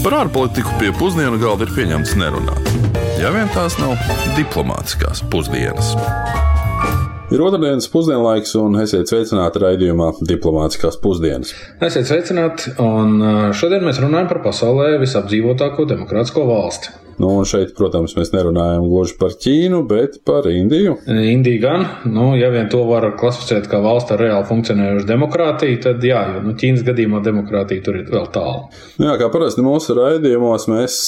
Par ārpolitiku pie pusdienu galda ir pieņemts nerunāt. Ja vien tās nav diplomātiskās pusdienas. Ir otrdienas pusdienlaiks, un esiet sveicināti raidījumā Diplomātiskās pusdienas. Esiet sveicināti, un šodien mēs runājam par pasaulē visapdzīvotāko demokrātisko valsti. Nu, un šeit, protams, mēs nerunājam gluži par Ķīnu, bet par Indiju. Indija gan, nu, ja vien to var klasificēt kā valsts ar reāli funkcionējušu demokrātiju, tad jā, jo nu, Ķīnas gadījumā demokrātija tur ir vēl tālu. Nu, jā, kā parasti mūsu raidījumos mēs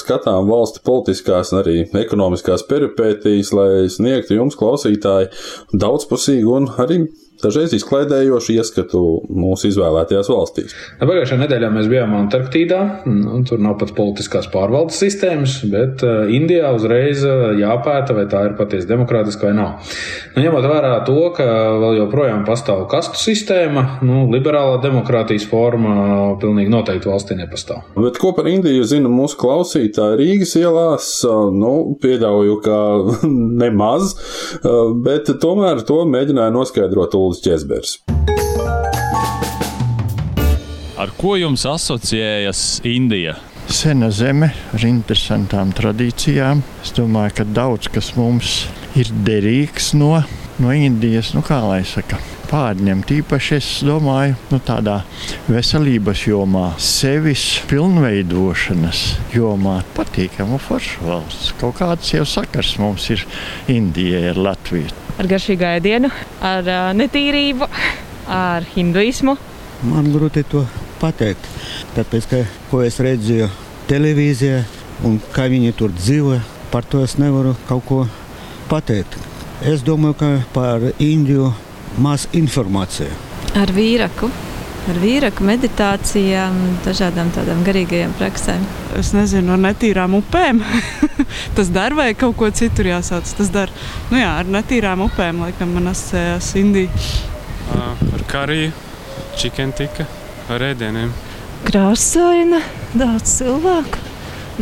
skatām valstu politiskās un arī ekonomiskās peripētīs, lai sniegtu jums, klausītāji, daudzpusīgu un arī dažreiz izklaidējošu ieskatu mūsu izvēlētajās valstīs. Pagājušajā nedēļā mēs bijām Antarktīdā. Nu, tur nav pat politiskās pārvaldes sistēmas, bet uh, Indijā uzreiz uh, jāpēta, vai tā ir patiesi demokrātiska vai nav. Nu, ņemot vērā to, ka vēl joprojām pastāv kastu sistēma, nu, liberālā demokrātijas forma pilnīgi noteikti valstī nepastāv. Bet ko par Indiju zina mūsu klausītāji Rīgas ielās? Nu, pieļauju, ka nemaz, bet tomēr to mēģināja noskaidrot Saulis Česbers. Ar ko jums asociējas Indija? Sena zeme ar interesantām tradīcijām. Es domāju, ka daudz kas mums ir derīgs no, no Indijas, nu kā lai saka, pārņemt. Īpaši es domāju, nu, tādā veselības jomā, sevis pilnveidošanas jomā. Patīkama forša valsts. Kaut kāds jau sakars mums ir Indijai ar Latviju ar garšīgu ēdienu, ar uh, netīrību, ar hinduismu. Man grūti to pateikt, tāpēc, ka, ko es redzēju televīzijā un kā viņi tur dzīvo, par to es nevaru kaut ko pateikt. Es domāju, ka par Indiju maz informācija. Ar vīraku ar vīraku, meditācijām, dažādām tādām garīgajām praksēm. Es nezinu, ar netīrām upēm. tas der vai kaut ko citu jāsauc. Tas der. Nu jā, ar netīrām upēm, laikam, man asociējās Indija. Uh, ar kariju, chicken tika, ar ēdieniem. Krāsaina, daudz cilvēku.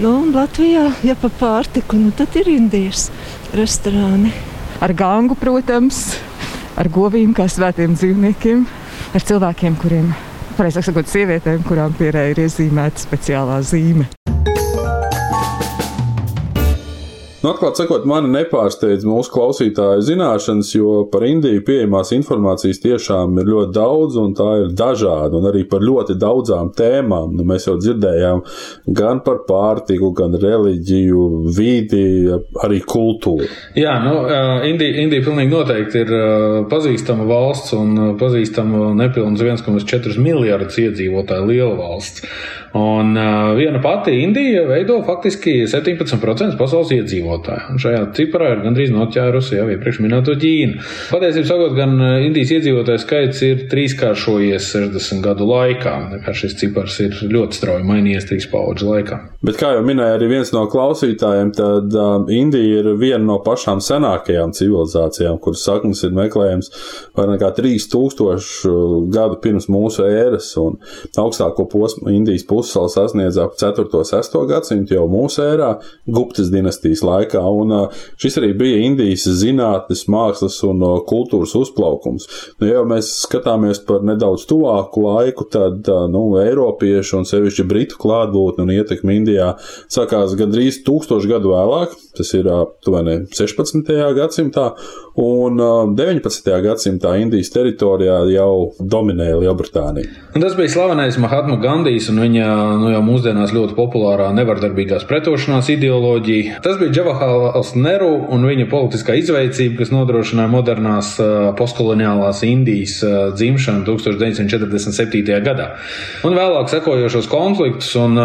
Nu, Latvijā, ja pa pārtiku, nu, tad ir Indijas restorāni. Ar gangu, protams, ar govīm kā svētiem dzīvniekiem ar cilvēkiem, kuriem, pareizāk sakot, sievietēm, kurām pierē ir iezīmēta speciālā zīme. Nu, atklāt sakot, mani nepārsteidz mūsu klausītāju zināšanas, jo par Indiju pieejamās informācijas tiešām ir ļoti daudz, un tā ir dažāda, un arī par ļoti daudzām tēmām. Nu, mēs jau dzirdējām gan par pārtiku, gan reliģiju, vidi, arī kultūru. Jā, nu, Indija, Indija pilnīgi noteikti ir pazīstama valsts un pazīstama nepilnīgi 1,4 miljardus iedzīvotāju liela valsts. Un uh, viena pati Indija veido faktiski 17% pasaules iedzīvotāju. Un šajā ciparā ir gandrīz noķērusi jau iepriekš minēto Ķīnu. Patiesībā sakot, gan Indijas iedzīvotāju skaits ir trīskāršojies 60 gadu laikā. Šis cipars ir ļoti strauji mainījies trīs paudžu laikā. Bet, kā jau minēja arī viens no klausītājiem, tad uh, Indija ir viena no pašām senākajām civilizācijām, kuras saknes ir meklējams vairāk nekā 3000 gadu pirms mūsu ēras un augstāko posmu Indijas pusi pussalu sasniedz ap 4. un 6. gadsimtu jau mūsu ērā, Guptas dinastijas laikā, un šis arī bija Indijas zinātnes, mākslas un kultūras uzplaukums. Nu, ja mēs skatāmies par nedaudz tuvāku laiku, tad nu, Eiropiešu un sevišķi Britu klātbūtne un ietekme Indijā sākās gandrīz tūkstošu gadu vēlāk, tas ir aptuveni 16. gadsimtā, un 19. gadsimtā Indijas teritorijā jau dominēja Lielbritānija. Un tas bija slavenais Mahatma Gandijs un viņa nu, jau mūsdienās ļoti populārā nevardarbīgās pretošanās ideoloģija. Tas bija Džavahāls Neru un viņa politiskā izveicība, kas nodrošināja modernās postkoloniālās Indijas dzimšanu 1947. gadā. Un vēlāk sekojošos konfliktus un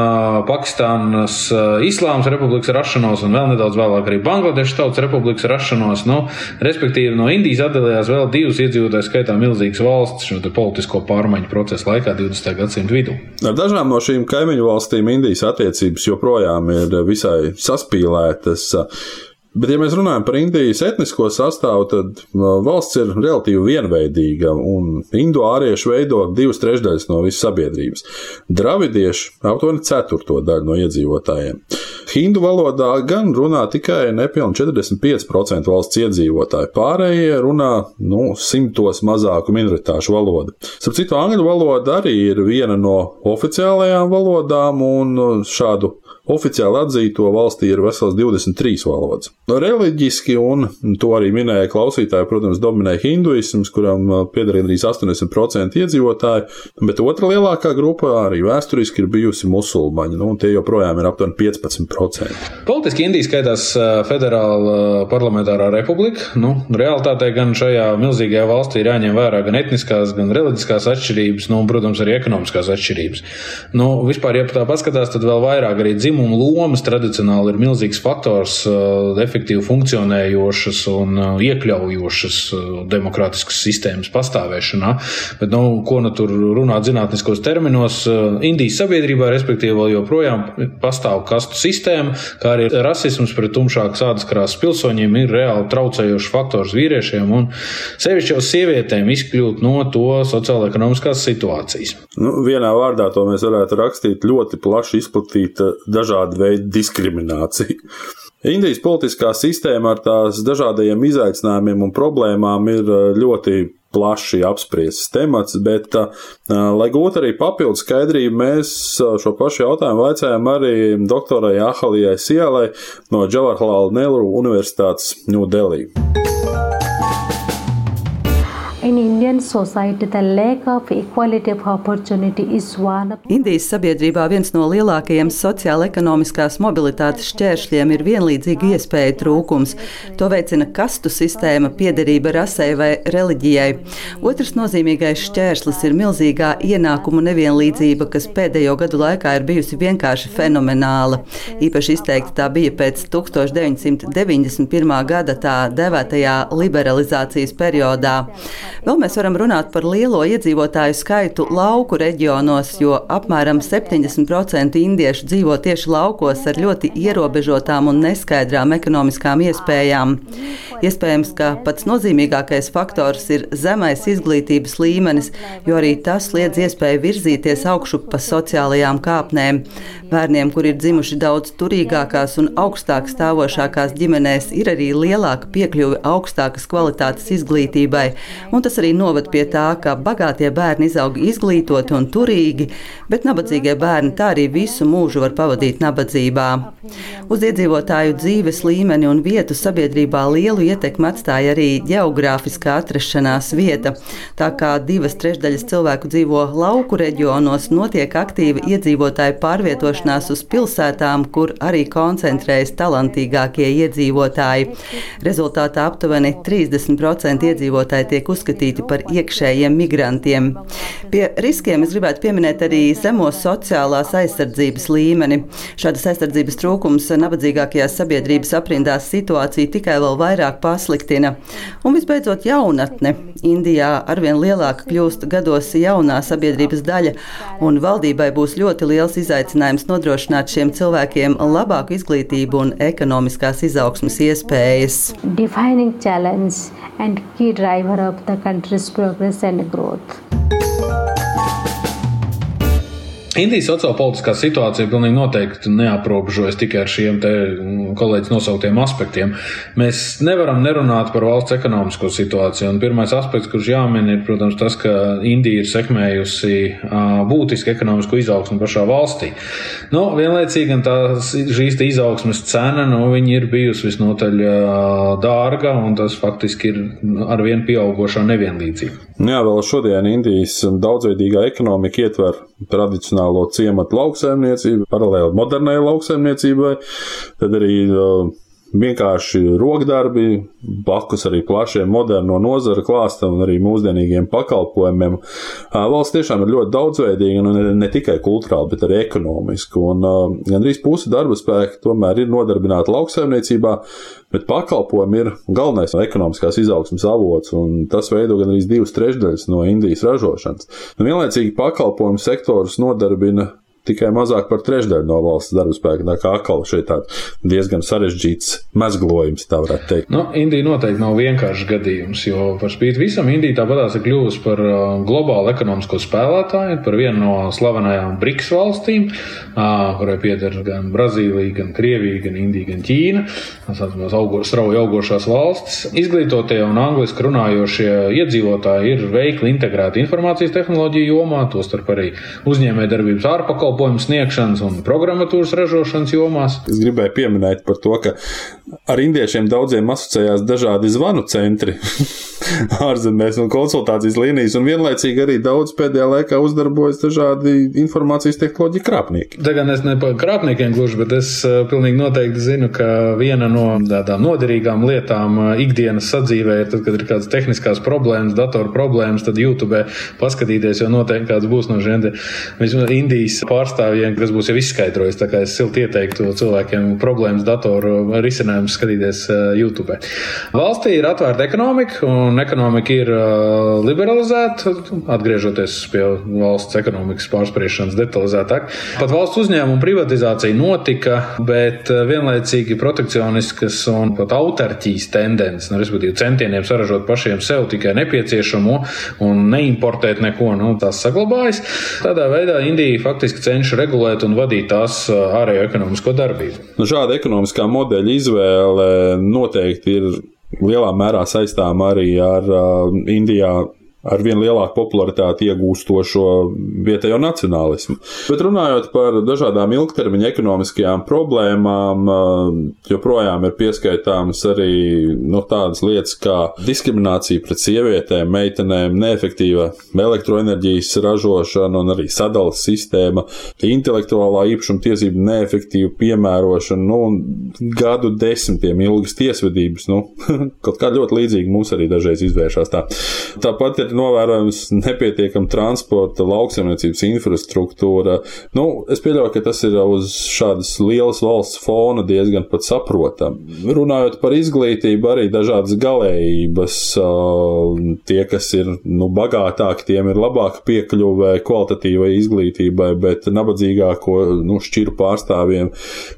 Pakistānas Islāmas republikas rašanos un vēl nedaudz vēlāk arī Bangladešas tautas republikas rašanos. Nu, Respektīvi, no Indijas atdalījās vēl divas iedzīvotāju skaitā milzīgas valsts šo politisko pārmaiņu procesu laikā 20. gadsimta vidū. Ar dažām no šīm kaimiņu valstīm Indijas attiecības joprojām ir visai saspīlētas. Bet, ja mēs runājam par Indijas etnisko sastāvu, tad valsts ir relatīvi vienveidīga, un indu ārieši veido divas trešdaļas no visas sabiedrības. Dravidieši aptuveni ceturto daļu no iedzīvotājiem. Hindu valodā gan runā tikai nepilni 45% valsts iedzīvotāji, pārējie runā nu, simtos mazāku minoritāšu valodu. Starp citu, angļu valoda arī ir viena no oficiālajām valodām, un šādu Oficiāli atzīto valstī ir vesels 23 valodas. Reliģiski, un to arī minēja klausītāji, protams, dominē hinduisms, kuram pieder gandrīz 80% iedzīvotāji, bet otra lielākā grupa arī vēsturiski ir bijusi musulmaņi, nu, un tie joprojām ir aptuveni 15%. Politiski Indija skaitās federāla parlamentārā republika. Nu, realitātē gan šajā milzīgajā valstī ir jāņem vērā gan etniskās, gan reliģiskās atšķirības, nu, un, protams, arī ekonomiskās atšķirības. Nu, vispār, ja tā paskatās, tad vēl vairāk arī dzimumu lomas tradicionāli ir milzīgs faktors efektīvi funkcionējošas un iekļaujošas demokrātiskas sistēmas pastāvēšanā. Bet, nu, ko nu tur runāt zinātniskos terminos, Indijas sabiedrībā, respektīvi, vēl joprojām pastāv kastu sistēma, kā arī rasisms pret tumšākas ādas krāsas pilsoņiem ir reāli traucējošs faktors vīriešiem un sevišķi jau sievietēm izkļūt no to sociālo-ekonomiskās situācijas. Nu, vienā vārdā to mēs varētu rakstīt ļoti plaši izplatīta dažāda veida diskriminācija. Indijas politiskā sistēma ar tās dažādajiem izaicinājumiem un problēmām ir eh, ļoti plaši apspriests temats, bet, uh, lai gūtu arī papildu skaidrību, mēs šo pašu jautājumu vaicājām arī doktorai Ahalijai Sielai no Džavarhalāla Nelu Universitātes. In Indian society, the lack of equality of opportunity is one of Indijas sabiedrībā viens no lielākajiem sociāla-ekonomiskās mobilitātes šķēršļiem ir vienlīdzīga iespēja trūkums. To veicina kastu sistēma, piederība rasei vai reliģijai. Otrs nozīmīgais šķērslis ir milzīgā ienākumu nevienlīdzība, kas pēdējo gadu laikā ir bijusi vienkārši fenomenāla. Īpaši izteikti tā bija pēc 1991. gada tā devētajā liberalizācijas periodā. Vēl mēs varam runāt par lielo iedzīvotāju skaitu lauku reģionos, jo apmēram 70% indiešu dzīvo tieši laukos ar ļoti ierobežotām un neskaidrām ekonomiskām iespējām. Iespējams, ka pats nozīmīgākais faktors ir zemais izglītības līmenis, jo arī tas liedz iespēju virzīties augšu pa sociālajām kāpnēm. Bērniem, kuri ir dzimuši daudz turīgākās un augstāk stāvošākās ģimenēs, ir arī lielāka piekļuve augstākas kvalitātes izglītībai, un tas arī noved pie tā, ka bagātie bērni izaug izglītoti un turīgi, bet nabadzīgie bērni tā arī visu mūžu var pavadīt nabadzībā. Uz iedzīvotāju dzīves līmeni un vietu sabiedrībā lielu ietekmi atstāja arī geogrāfiskā atrašanās vieta. Tā kā divas trešdaļas cilvēku dzīvo lauku reģionos, notiek aktīva iedzīvotāju pārvietošana pārvēršanās uz pilsētām, kur arī koncentrējas talantīgākie iedzīvotāji. Rezultātā aptuveni 30% iedzīvotāji tiek uzskatīti par iekšējiem migrantiem. Pie riskiem es gribētu pieminēt arī zemo sociālās aizsardzības līmeni. Šādas aizsardzības trūkums nabadzīgākajās sabiedrības aprindās situāciju tikai vēl vairāk pasliktina. Un visbeidzot, jaunatne. Indijā arvien lielāka kļūst gados jaunā sabiedrības daļa, un valdībai būs ļoti liels izaicinājums nodrošināt šiem cilvēkiem labāku izglītību un ekonomiskās izaugsmas iespējas. progress and growth. Indijas sociālpolitiskā situācija pilnīgi noteikti neaprobežojas tikai ar šiem mm, kolēģis nosauktiem aspektiem. Mēs nevaram nerunāt par valsts ekonomisko situāciju. Un pirmais aspekts, kurš jāmin, ir, protams, tas, ka Indija ir sekmējusi būtisku ekonomisko izaugsmu pašā valstī. Nu, vienlaicīgi tās, šīs izaugsmes cena nu, ir bijusi visnotaļ dārga, un tas faktiski ir ar vien pieaugušā nevienlīdzība. Jā, vēl šodien Indijas daudzveidīgā ekonomika ietver tradicionālo ciematu lauksaimniecību, paralēli modernai lauksaimniecībai, tad arī uh, vienkārši rokdarbi, blakus arī plašiem moderno nozara klāstam un arī mūsdienīgiem pakalpojumiem. Valsts tiešām ir ļoti daudzveidīga, un ne, tikai kultūrāli, bet arī ekonomiski. Un gandrīz pusi darba spēka tomēr ir nodarbināta lauksaimniecībā, bet pakalpojumi ir galvenais ekonomiskās izaugsmas avots, un tas veido gandrīz divas trešdaļas no Indijas ražošanas. Nu, vienlaicīgi pakalpojumu sektors nodarbina tikai mazāk par trešdaļu no valsts darba spēka. Tā kā atkal šeit diezgan sarežģīts mezglojums, tā varētu teikt. Nu, Indija noteikti nav vienkāršs gadījums, jo par spīti visam Indija tāpatās ir kļuvusi par uh, globālu ekonomisko spēlētāju, par vienu no slavenajām BRICS valstīm, uh, kurai pieder gan Brazīlija, gan Krievija, gan Indija, gan Ķīna. Ir augo, strauji augošās valstis. Izglītotie un angliski runājošie iedzīvotāji ir veikli integrēti informācijas tehnoloģiju jomā, tostarp arī uzņēmējdarbības ārpakalpojumu sniegšanas un programmatūras ražošanas jomās. Es gribēju pieminēt par to, ka ar indiešiem daudziem asociējās dažādi zvanu centri ārzemēs un konsultācijas līnijas, un vienlaicīgi arī daudz pēdējā laikā uzdarbojas dažādi informācijas tehnoloģiju krāpnieki. Tā gan es ne par krāpniekiem gluži, bet es uh, pilnīgi noteikti zinu, ka viena no tādām noderīgām lietām uh, ikdienas sadzīvē ir tad, kad ir kādas tehniskās problēmas, datoru problēmas, tad YouTube paskatīties, jo noteikti kāds būs no šiem Indijas pārstāvjiem, kas būs jau izskaidrojis. Tā kā es silti ieteiktu cilvēkiem problēmas datoru risinājumus skatīties uh, YouTube. Valstī ir atvērta ekonomika, un ekonomika ir uh, liberalizēta, atgriežoties pie valsts ekonomikas pārspriešanas detalizētāk. Pat valsts uzņēmuma privatizācija notika, bet uh, vienlaicīgi protekcioniskas un pat autarķijas tendences, nu, respektīvi centieniem saražot pašiem sev tikai nepieciešamo un neimportēt neko, nu, tās saglabājas. Tādā veidā Indija faktiski cenšas regulēt un vadīt tās ārējo ekonomisko darbību. Nu, šāda ekonomiskā modeļa izvēle noteikti ir lielā mērā saistām arī ar uh, Indijā ar vien lielāku popularitāti iegūstošo vietējo nacionālismu. Bet runājot par dažādām ilgtermiņa ekonomiskajām problēmām, joprojām ir pieskaitāmas arī nu, tādas lietas kā diskriminācija pret sievietēm, meitenēm, neefektīva elektroenerģijas ražošana un arī sadalas sistēma, intelektuālā īpašuma tiesību neefektīva piemērošana, nu, un gadu desmitiem ilgas tiesvedības, nu, kaut kā ļoti līdzīgi mums arī dažreiz izvēršās tā. Tāpat ir ir novērojams nepietiekama transporta, lauksaimniecības infrastruktūra. Nu, es pieļauju, ka tas ir uz šādas lielas valsts fona diezgan pat saprotam. Runājot par izglītību, arī dažādas galējības. Tie, kas ir nu, bagātāki, tiem ir labāka piekļuve kvalitatīvai izglītībai, bet nabadzīgāko nu, šķiru pārstāvjiem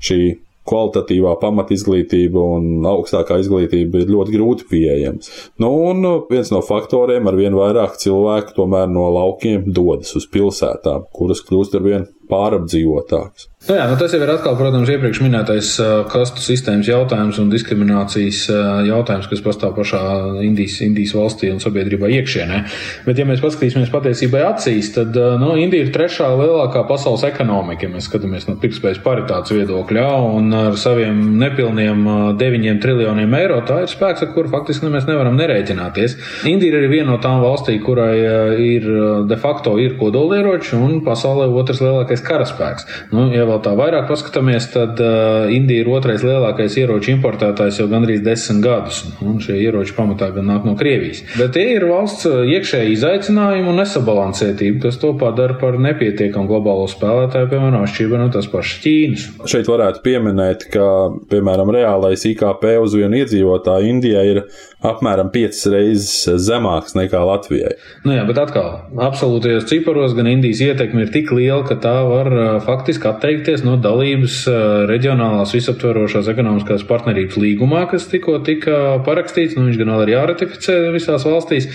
šī kvalitatīvā pamatizglītība un augstākā izglītība ir ļoti grūti pieejams. Nu, un viens no faktoriem ar vien vairāk cilvēku tomēr no laukiem dodas uz pilsētām, kuras kļūst ar vien pārapdzīvotākas. Nu jā, nu tas jau ir atkal, protams, iepriekš minētais kastu sistēmas jautājums un diskriminācijas jautājums, kas pastāv pašā Indijas, Indijas valstī un sabiedrībā iekšienē. Bet, ja mēs paskatīsimies patiesībai acīs, tad nu, Indija ir trešā lielākā pasaules ekonomika, ja mēs skatāmies no pirktspējas paritātes viedokļa, un ar saviem nepilniem 9 triljoniem eiro tā ir spēks, ar kuru faktiski mēs nevaram nerēķināties. Indija ir arī viena no tām valstīm, kurai ir de facto ir kodolieroči un pasaulē otrs lielākais karaspēks. Nu, ja vēl tā vairāk paskatāmies, tad uh, Indija ir otrais lielākais ieroču importētājs jau gandrīz desmit gadus. Un šie ieroči pamatā gan nāk no Krievijas. Bet tie ir valsts iekšēji izaicinājumi un nesabalansētība, kas to padara par nepietiekamu globālo spēlētāju, piemēram, atšķirībā no tās pašas Ķīnas. Šeit varētu pieminēt, ka, piemēram, reālais IKP uz vienu iedzīvotāju Indijā ir apmēram 5 reizes zemāks nekā Latvijai. Nu jā, bet atkal, absolūtajos ciparos gan Indijas ietekme ir tik liela, ka tā var faktiski atteikties no dalības reģionālās visaptverošās ekonomiskās partnerības līgumā, kas tikko tika parakstīts. Nu, viņš gan vēl ir jāratificē visās valstīs,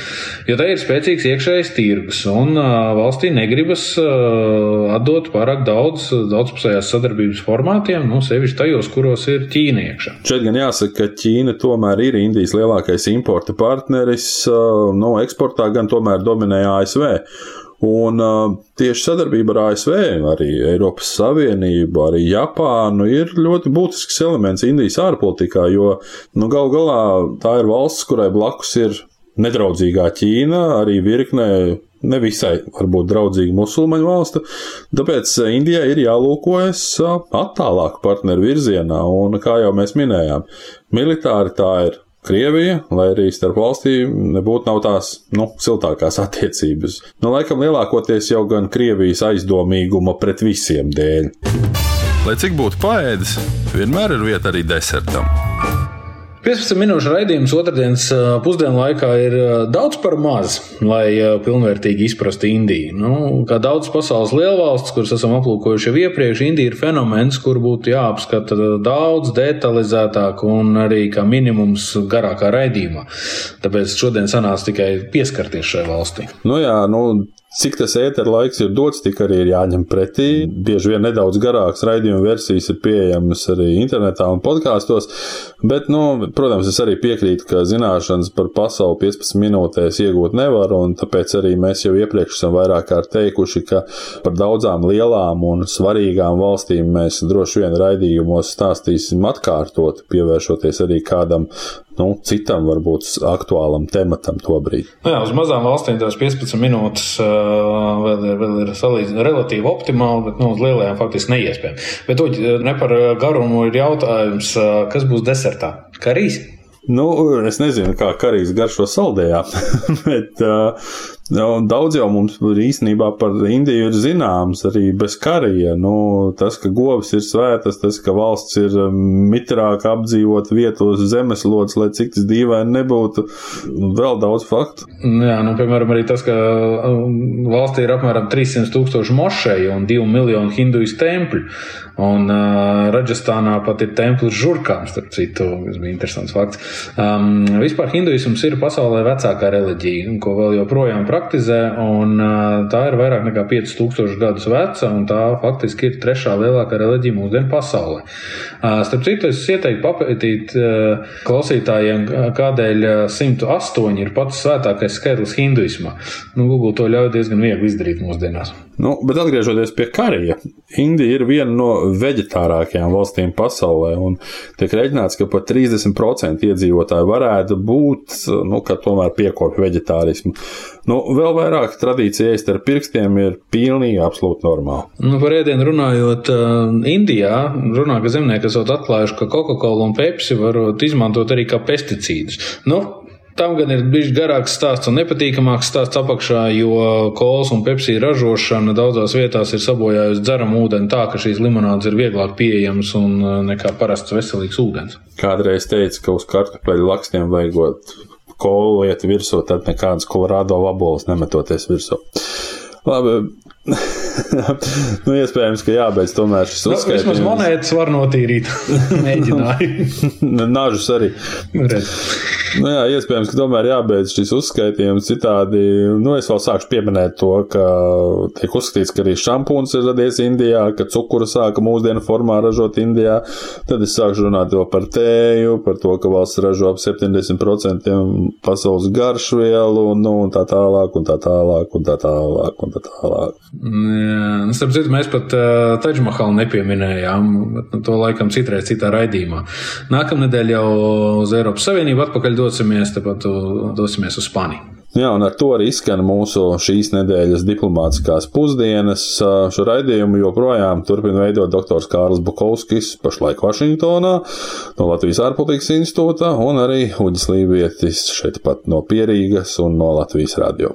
jo te ir spēcīgs iekšējais tirgus, un valstī negribas atdot pārāk daudz daudzpusējās sadarbības formātiem, nu, sevišķi tajos, kuros ir Ķīna iekšā. Šeit gan jāsaka, ka Ķīna tomēr ir Indijas lielākais importa partneris, no eksportā gan tomēr dominē ASV. Un tieši sadarbība ar ASV, arī Eiropas Savienību, arī Japānu ir ļoti būtisks elements Indijas ārpolitikā, jo nu, gal galā tā ir valsts, kurai blakus ir nedraudzīgā Ķīna, arī virknē nevisai varbūt draudzīga musulmaņu valsta. Tāpēc Indijai ir jālūkojas attālāk partneru virzienā, un kā jau mēs minējām, militāri tā ir Krievija, lai arī starp valstīm nebūtu nav tās nu, siltākās attiecības. Nu, laikam lielākoties jau gan Krievijas aizdomīguma pret visiem dēļ. Lai cik būtu paēdis, vienmēr ir vieta arī desertam. 15 minūšu raidījums otrdienas pusdienu laikā ir daudz par maz, lai pilnvērtīgi izprastu Indiju. Nu, kā daudz pasaules lielvalsts, kuras esam aplūkojuši jau iepriekš, Indija ir fenomens, kur būtu jāapskata daudz detalizētāk un arī kā minimums garākā raidījumā. Tāpēc šodien sanāca tikai pieskarties šai valstī. Nu jā, nu, Cik tas ēteru laiks ir dots, tik arī ir jāņem pretī. Bieži vien nedaudz garākas raidījuma versijas ir pieejamas arī internetā un podkāstos. Bet, nu, protams, es arī piekrītu, ka zināšanas par pasauli 15 minūtēs iegūt nevar, un tāpēc arī mēs jau iepriekš esam vairāk kārt teikuši, ka par daudzām lielām un svarīgām valstīm mēs droši vien raidījumos stāstīsim atkārtot, pievēršoties arī kādam nu, citam, varbūt aktuālam tematam tobrīd. Nu jā, uz mazām valstīm tās 15 minūtes uh, vēl ir, vēl ir salīdzinoši relatīvi optimāli, bet nu, uz lielajām faktiski neiespējami. Bet uģi, ne par garumu ir jautājums, kas būs desertā? Karīs? Nu, es nezinu, kā karīs garšo saldējā, bet uh, daudz jau mums īstenībā par Indiju ir zināms, arī bez karija. Nu, tas, ka govs ir svētas, tas, ka valsts ir um, mitrāk apdzīvot vietos zemeslodes, lai cik tas dīvaini nebūtu, vēl daudz faktu. Jā, nu, piemēram, arī tas, ka um, valstī ir apmēram 300 tūkstoši mošeju un 2 miljonu hinduistu tempļu. Un uh, Raģistānā pat ir templis žurkām, starp citu, kas bija interesants fakts. Um, vispār hinduisms ir pasaulē vecākā reliģija, ko vēl joprojām praktizē praktizē, un tā ir vairāk nekā 5000 gadus veca, un tā faktiski ir trešā lielākā reliģija mūsdienu pasaulē. Starp citu, es ieteiktu papētīt klausītājiem, kādēļ 108 ir pats svētākais skaitlis hinduismā. Nu, Google to ļauj diezgan viegli izdarīt mūsdienās. Nu, bet atgriežoties pie karija, Indija ir viena no veģetārākajām valstīm pasaulē, tiek rēķināts, ka pat 30% iedzīvotāji varētu būt, nu, ka tomēr piekopja veģetārismu. Nu, vēl vairāk tradīcija ēst ar pirkstiem ir pilnīgi absolūti normāli. Nu, par ēdienu runājot, Indijā runā, ka zemnieki esat atklājuši, ka Coca-Cola un Pepsi var izmantot arī kā pesticīdus. Nu, Tam gan ir bijis garāks stāsts un nepatīkamāks stāsts apakšā, jo kolas un pepsi ražošana daudzās vietās ir sabojājusi dzeramu ūdeni tā, ka šīs limonādes ir vieglāk pieejamas un uh, nekā parasts veselīgs ūdens. Kādreiz teica, ka uz kartupeļu lakstiem vajagot kolu iet virsū, tad nekādas kolorādo vaboles nemetoties virsū. Labi, nu, iespējams, ka jābeidz tomēr šis uzskaitījums. Nu, vismaz monētas var notīrīt. Mēģināju. Nažus arī. Redz. Nu, jā, iespējams, ka tomēr jābeidz šis uzskaitījums. Citādi, nu, es vēl sākšu pieminēt to, ka tiek uzskatīts, ka arī šampūns ir radies Indijā, ka cukuru sāka mūsdienu formā ražot Indijā. Tad es sākšu runāt par tēju, par to, ka valsts ražo ap 70% pasaules garšvielu, nu, un tā tālāk, un tā tālāk, un tā tālāk, un tā tālāk. Jā, nu, starp citu, mēs pat uh, Taģmahalu nepieminējām, bet nu, to laikam citreiz citā raidījumā. Nākamnedēļ jau uz Eiropas Savienību atpakaļ dosimies, tāpat dosimies uz Spāniju. Jā, un ar to arī skan mūsu šīs nedēļas diplomātiskās pusdienas. Šo raidījumu joprojām turpina veidot dr. Kārls Bukovskis, pašlaik Vašingtonā, no Latvijas ārpolitikas institūta, un arī Uģis Lībietis šeit pat no Pierīgas un no Latvijas radio.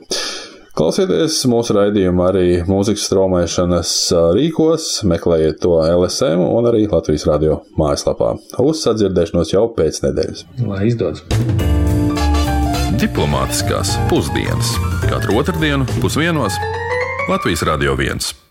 Klausieties mūsu raidījumu arī mūzikas straumēšanas rīkos, meklējiet to LSM un arī Latvijas radio mājaslapā. Uz sadzirdēšanos jau pēc nedēļas. Lai izdodas! Diplomātiskās pusdienas katru otrdienu pusdienos Latvijas Radio 1.